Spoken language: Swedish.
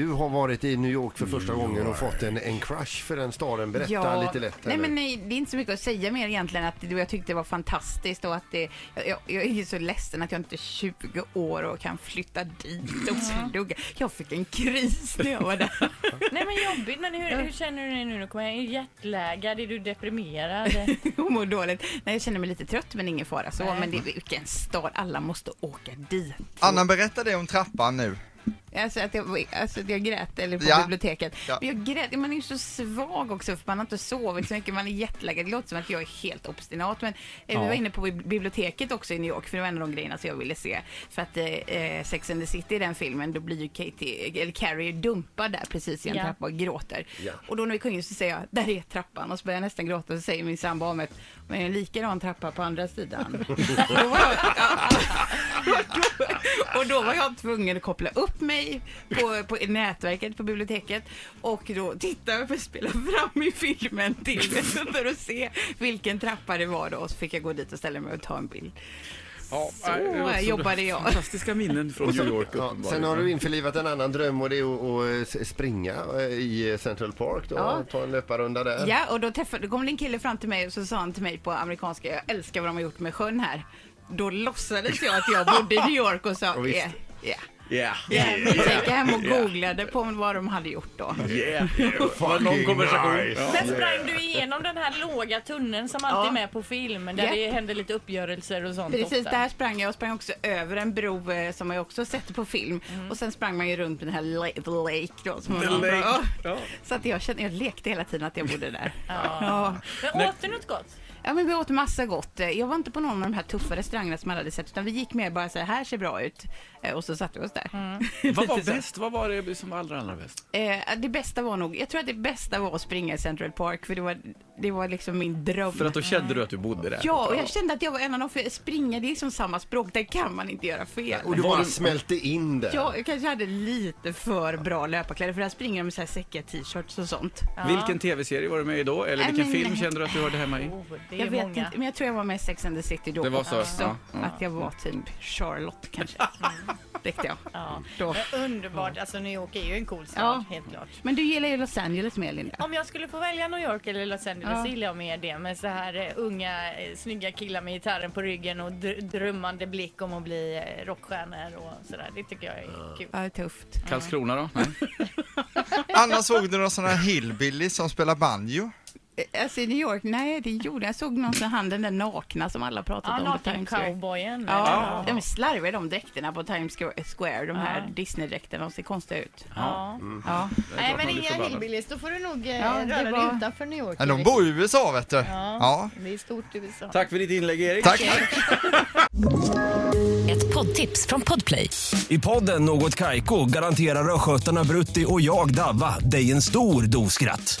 Du har varit i New York för första gången och fått en, en crush för den staden. Berätta lite lätt. Nej, eller? men nej, det är inte så mycket att säga mer egentligen. Att jag tyckte det var fantastiskt och att det, jag, jag, är så ledsen att jag inte är 20 år och kan flytta dit och plugga. Jag fick en kris när jag var där. Nej men jobbigt, men hur, hur känner du dig nu? Kommer jag är jetlaggad, är du deprimerad? Jag mår dåligt. Nej, jag känner mig lite trött men ingen fara så. Nej. Men det är vilken stad, alla måste åka dit. Anna, berätta det om trappan nu. Alltså att jag, alltså att jag grät, eller på Ja. biblioteket. Ja. Jag grät, man är ju så svag också för man har inte sovit så mycket, man är jetlaggad. Det låter som att jag är helt obstinat. Men eh, vi var inne på bib- biblioteket också i New York, för det var en av de grejerna som jag ville se. För att eh, Sex and the City i den filmen, då blir ju Katie, eller Carrie dumpad där precis i en Ja. trappa och gråter. Ja. Och då när vi kom in så säger jag, där är trappan. Och så börjar jag nästan gråta och så säger min sambo om ett, men en likadan trappa på andra sidan. då var jag, och då var jag tvungen att koppla upp mig på, på nätverket på biblioteket och då titta jag för att spela fram i filmen till för att se vilken trappa det var då och så fick jag gå dit och ställa mig och ta en bild. Ja, Så så jobbade jag. Fantastiska minnen från New York Ja, sen har du införlivat en annan dröm och det är att, att springa eh, i Central Park då, Ja. ta en löparrunda där. Ja, och då, träffade, då kom det en kille fram till mig och så sa han till mig på amerikanska, jag älskar vad de har gjort med sjön här. Då låtsades jag att jag bodde i New York och sa, Ja, ja, visst. ja. Yeah. Ja, men så gick jag hem och googlade på vad de hade gjort då. Yeah. Var någon konversation. nice. Men sprang du igenom den här låga tunneln som alltid är med på film där Ja. det händer lite uppgörelser och sånt Precis, ofta? där sprang jag och sprang också över en bro eh, som jag också sett på film. Och sen sprang man ju runt den här la- the lake då. Som The lake. Ja. Ja. Så att jag kände, jag lekte hela tiden att jag bodde där. Ja. Ja. Men åt du något gott? Ja, men vi åt massa gott. Jag var inte på någon av de här tuffa restaurangerna som alla hade sett, utan vi gick mer bara så här, här ser bra ut. Eh, Och så satte vi oss där. Vad var bäst? Vad var det som var allra, allra bäst? Eh, det bästa var nog, jag tror att det bästa var att springa i Central Park, för det var, det var liksom min dröm. För att då kände du att du bodde där? Ja, och jag kände att jag var en av de, för springa det är liksom samma språk, där kan man inte göra fel. Och du bara smälte in där. Ja, jag kanske hade lite för bra löparkläder för där springer de med så här säckiga t-shirts och sånt. Vilken tv-serie var du med i då? Eller vilken men- film kände du att du hörde hemma i? Det är Jag vet många. inte, men jag tror jag var med i Sex and the City då Det var så, också. ja, ja. Att jag var typ Charlotte kanske. Räckte jag. Ja. Då. Men underbart, alltså New York är ju en cool stad, Ja. helt klart. Men du gillar ju Los Angeles mer Linda. Om jag skulle få välja New York eller Los Angeles Ja. så gillar jag mer det med så här eh, unga eh, snygga killar med gitarren på ryggen och dr- drömmande blick om att bli eh, rockstjärnor och sådär. Det tycker jag är kul. Ja, det är tufft. Karlskrona då? Nej. Anna, såg du några sådana här hillbillies som spelar banjo? Eh, Alltså i New York, nej det gjorde jag. Jag såg någon sån han den där nakna som alla pratat Ja, om på Times Square. cowboyen. Ja, de är slarviga de dräkterna på Times Square, de här Ja. Disney-dräkterna, de ser konstiga ut. Ja. Ja. Nej men inga hillbillies, då får du nog eh, Ja, det röra var- dig utanför New York. Men de bor i USA vet du. Ja, Ja. det är stort i USA. Tack för ditt inlägg Erik. Tack. Ett poddtips från Podplay. I podden Något Kaiko garanterar östgötarna Brutti och jag, Davva, dig en stor dos skratt.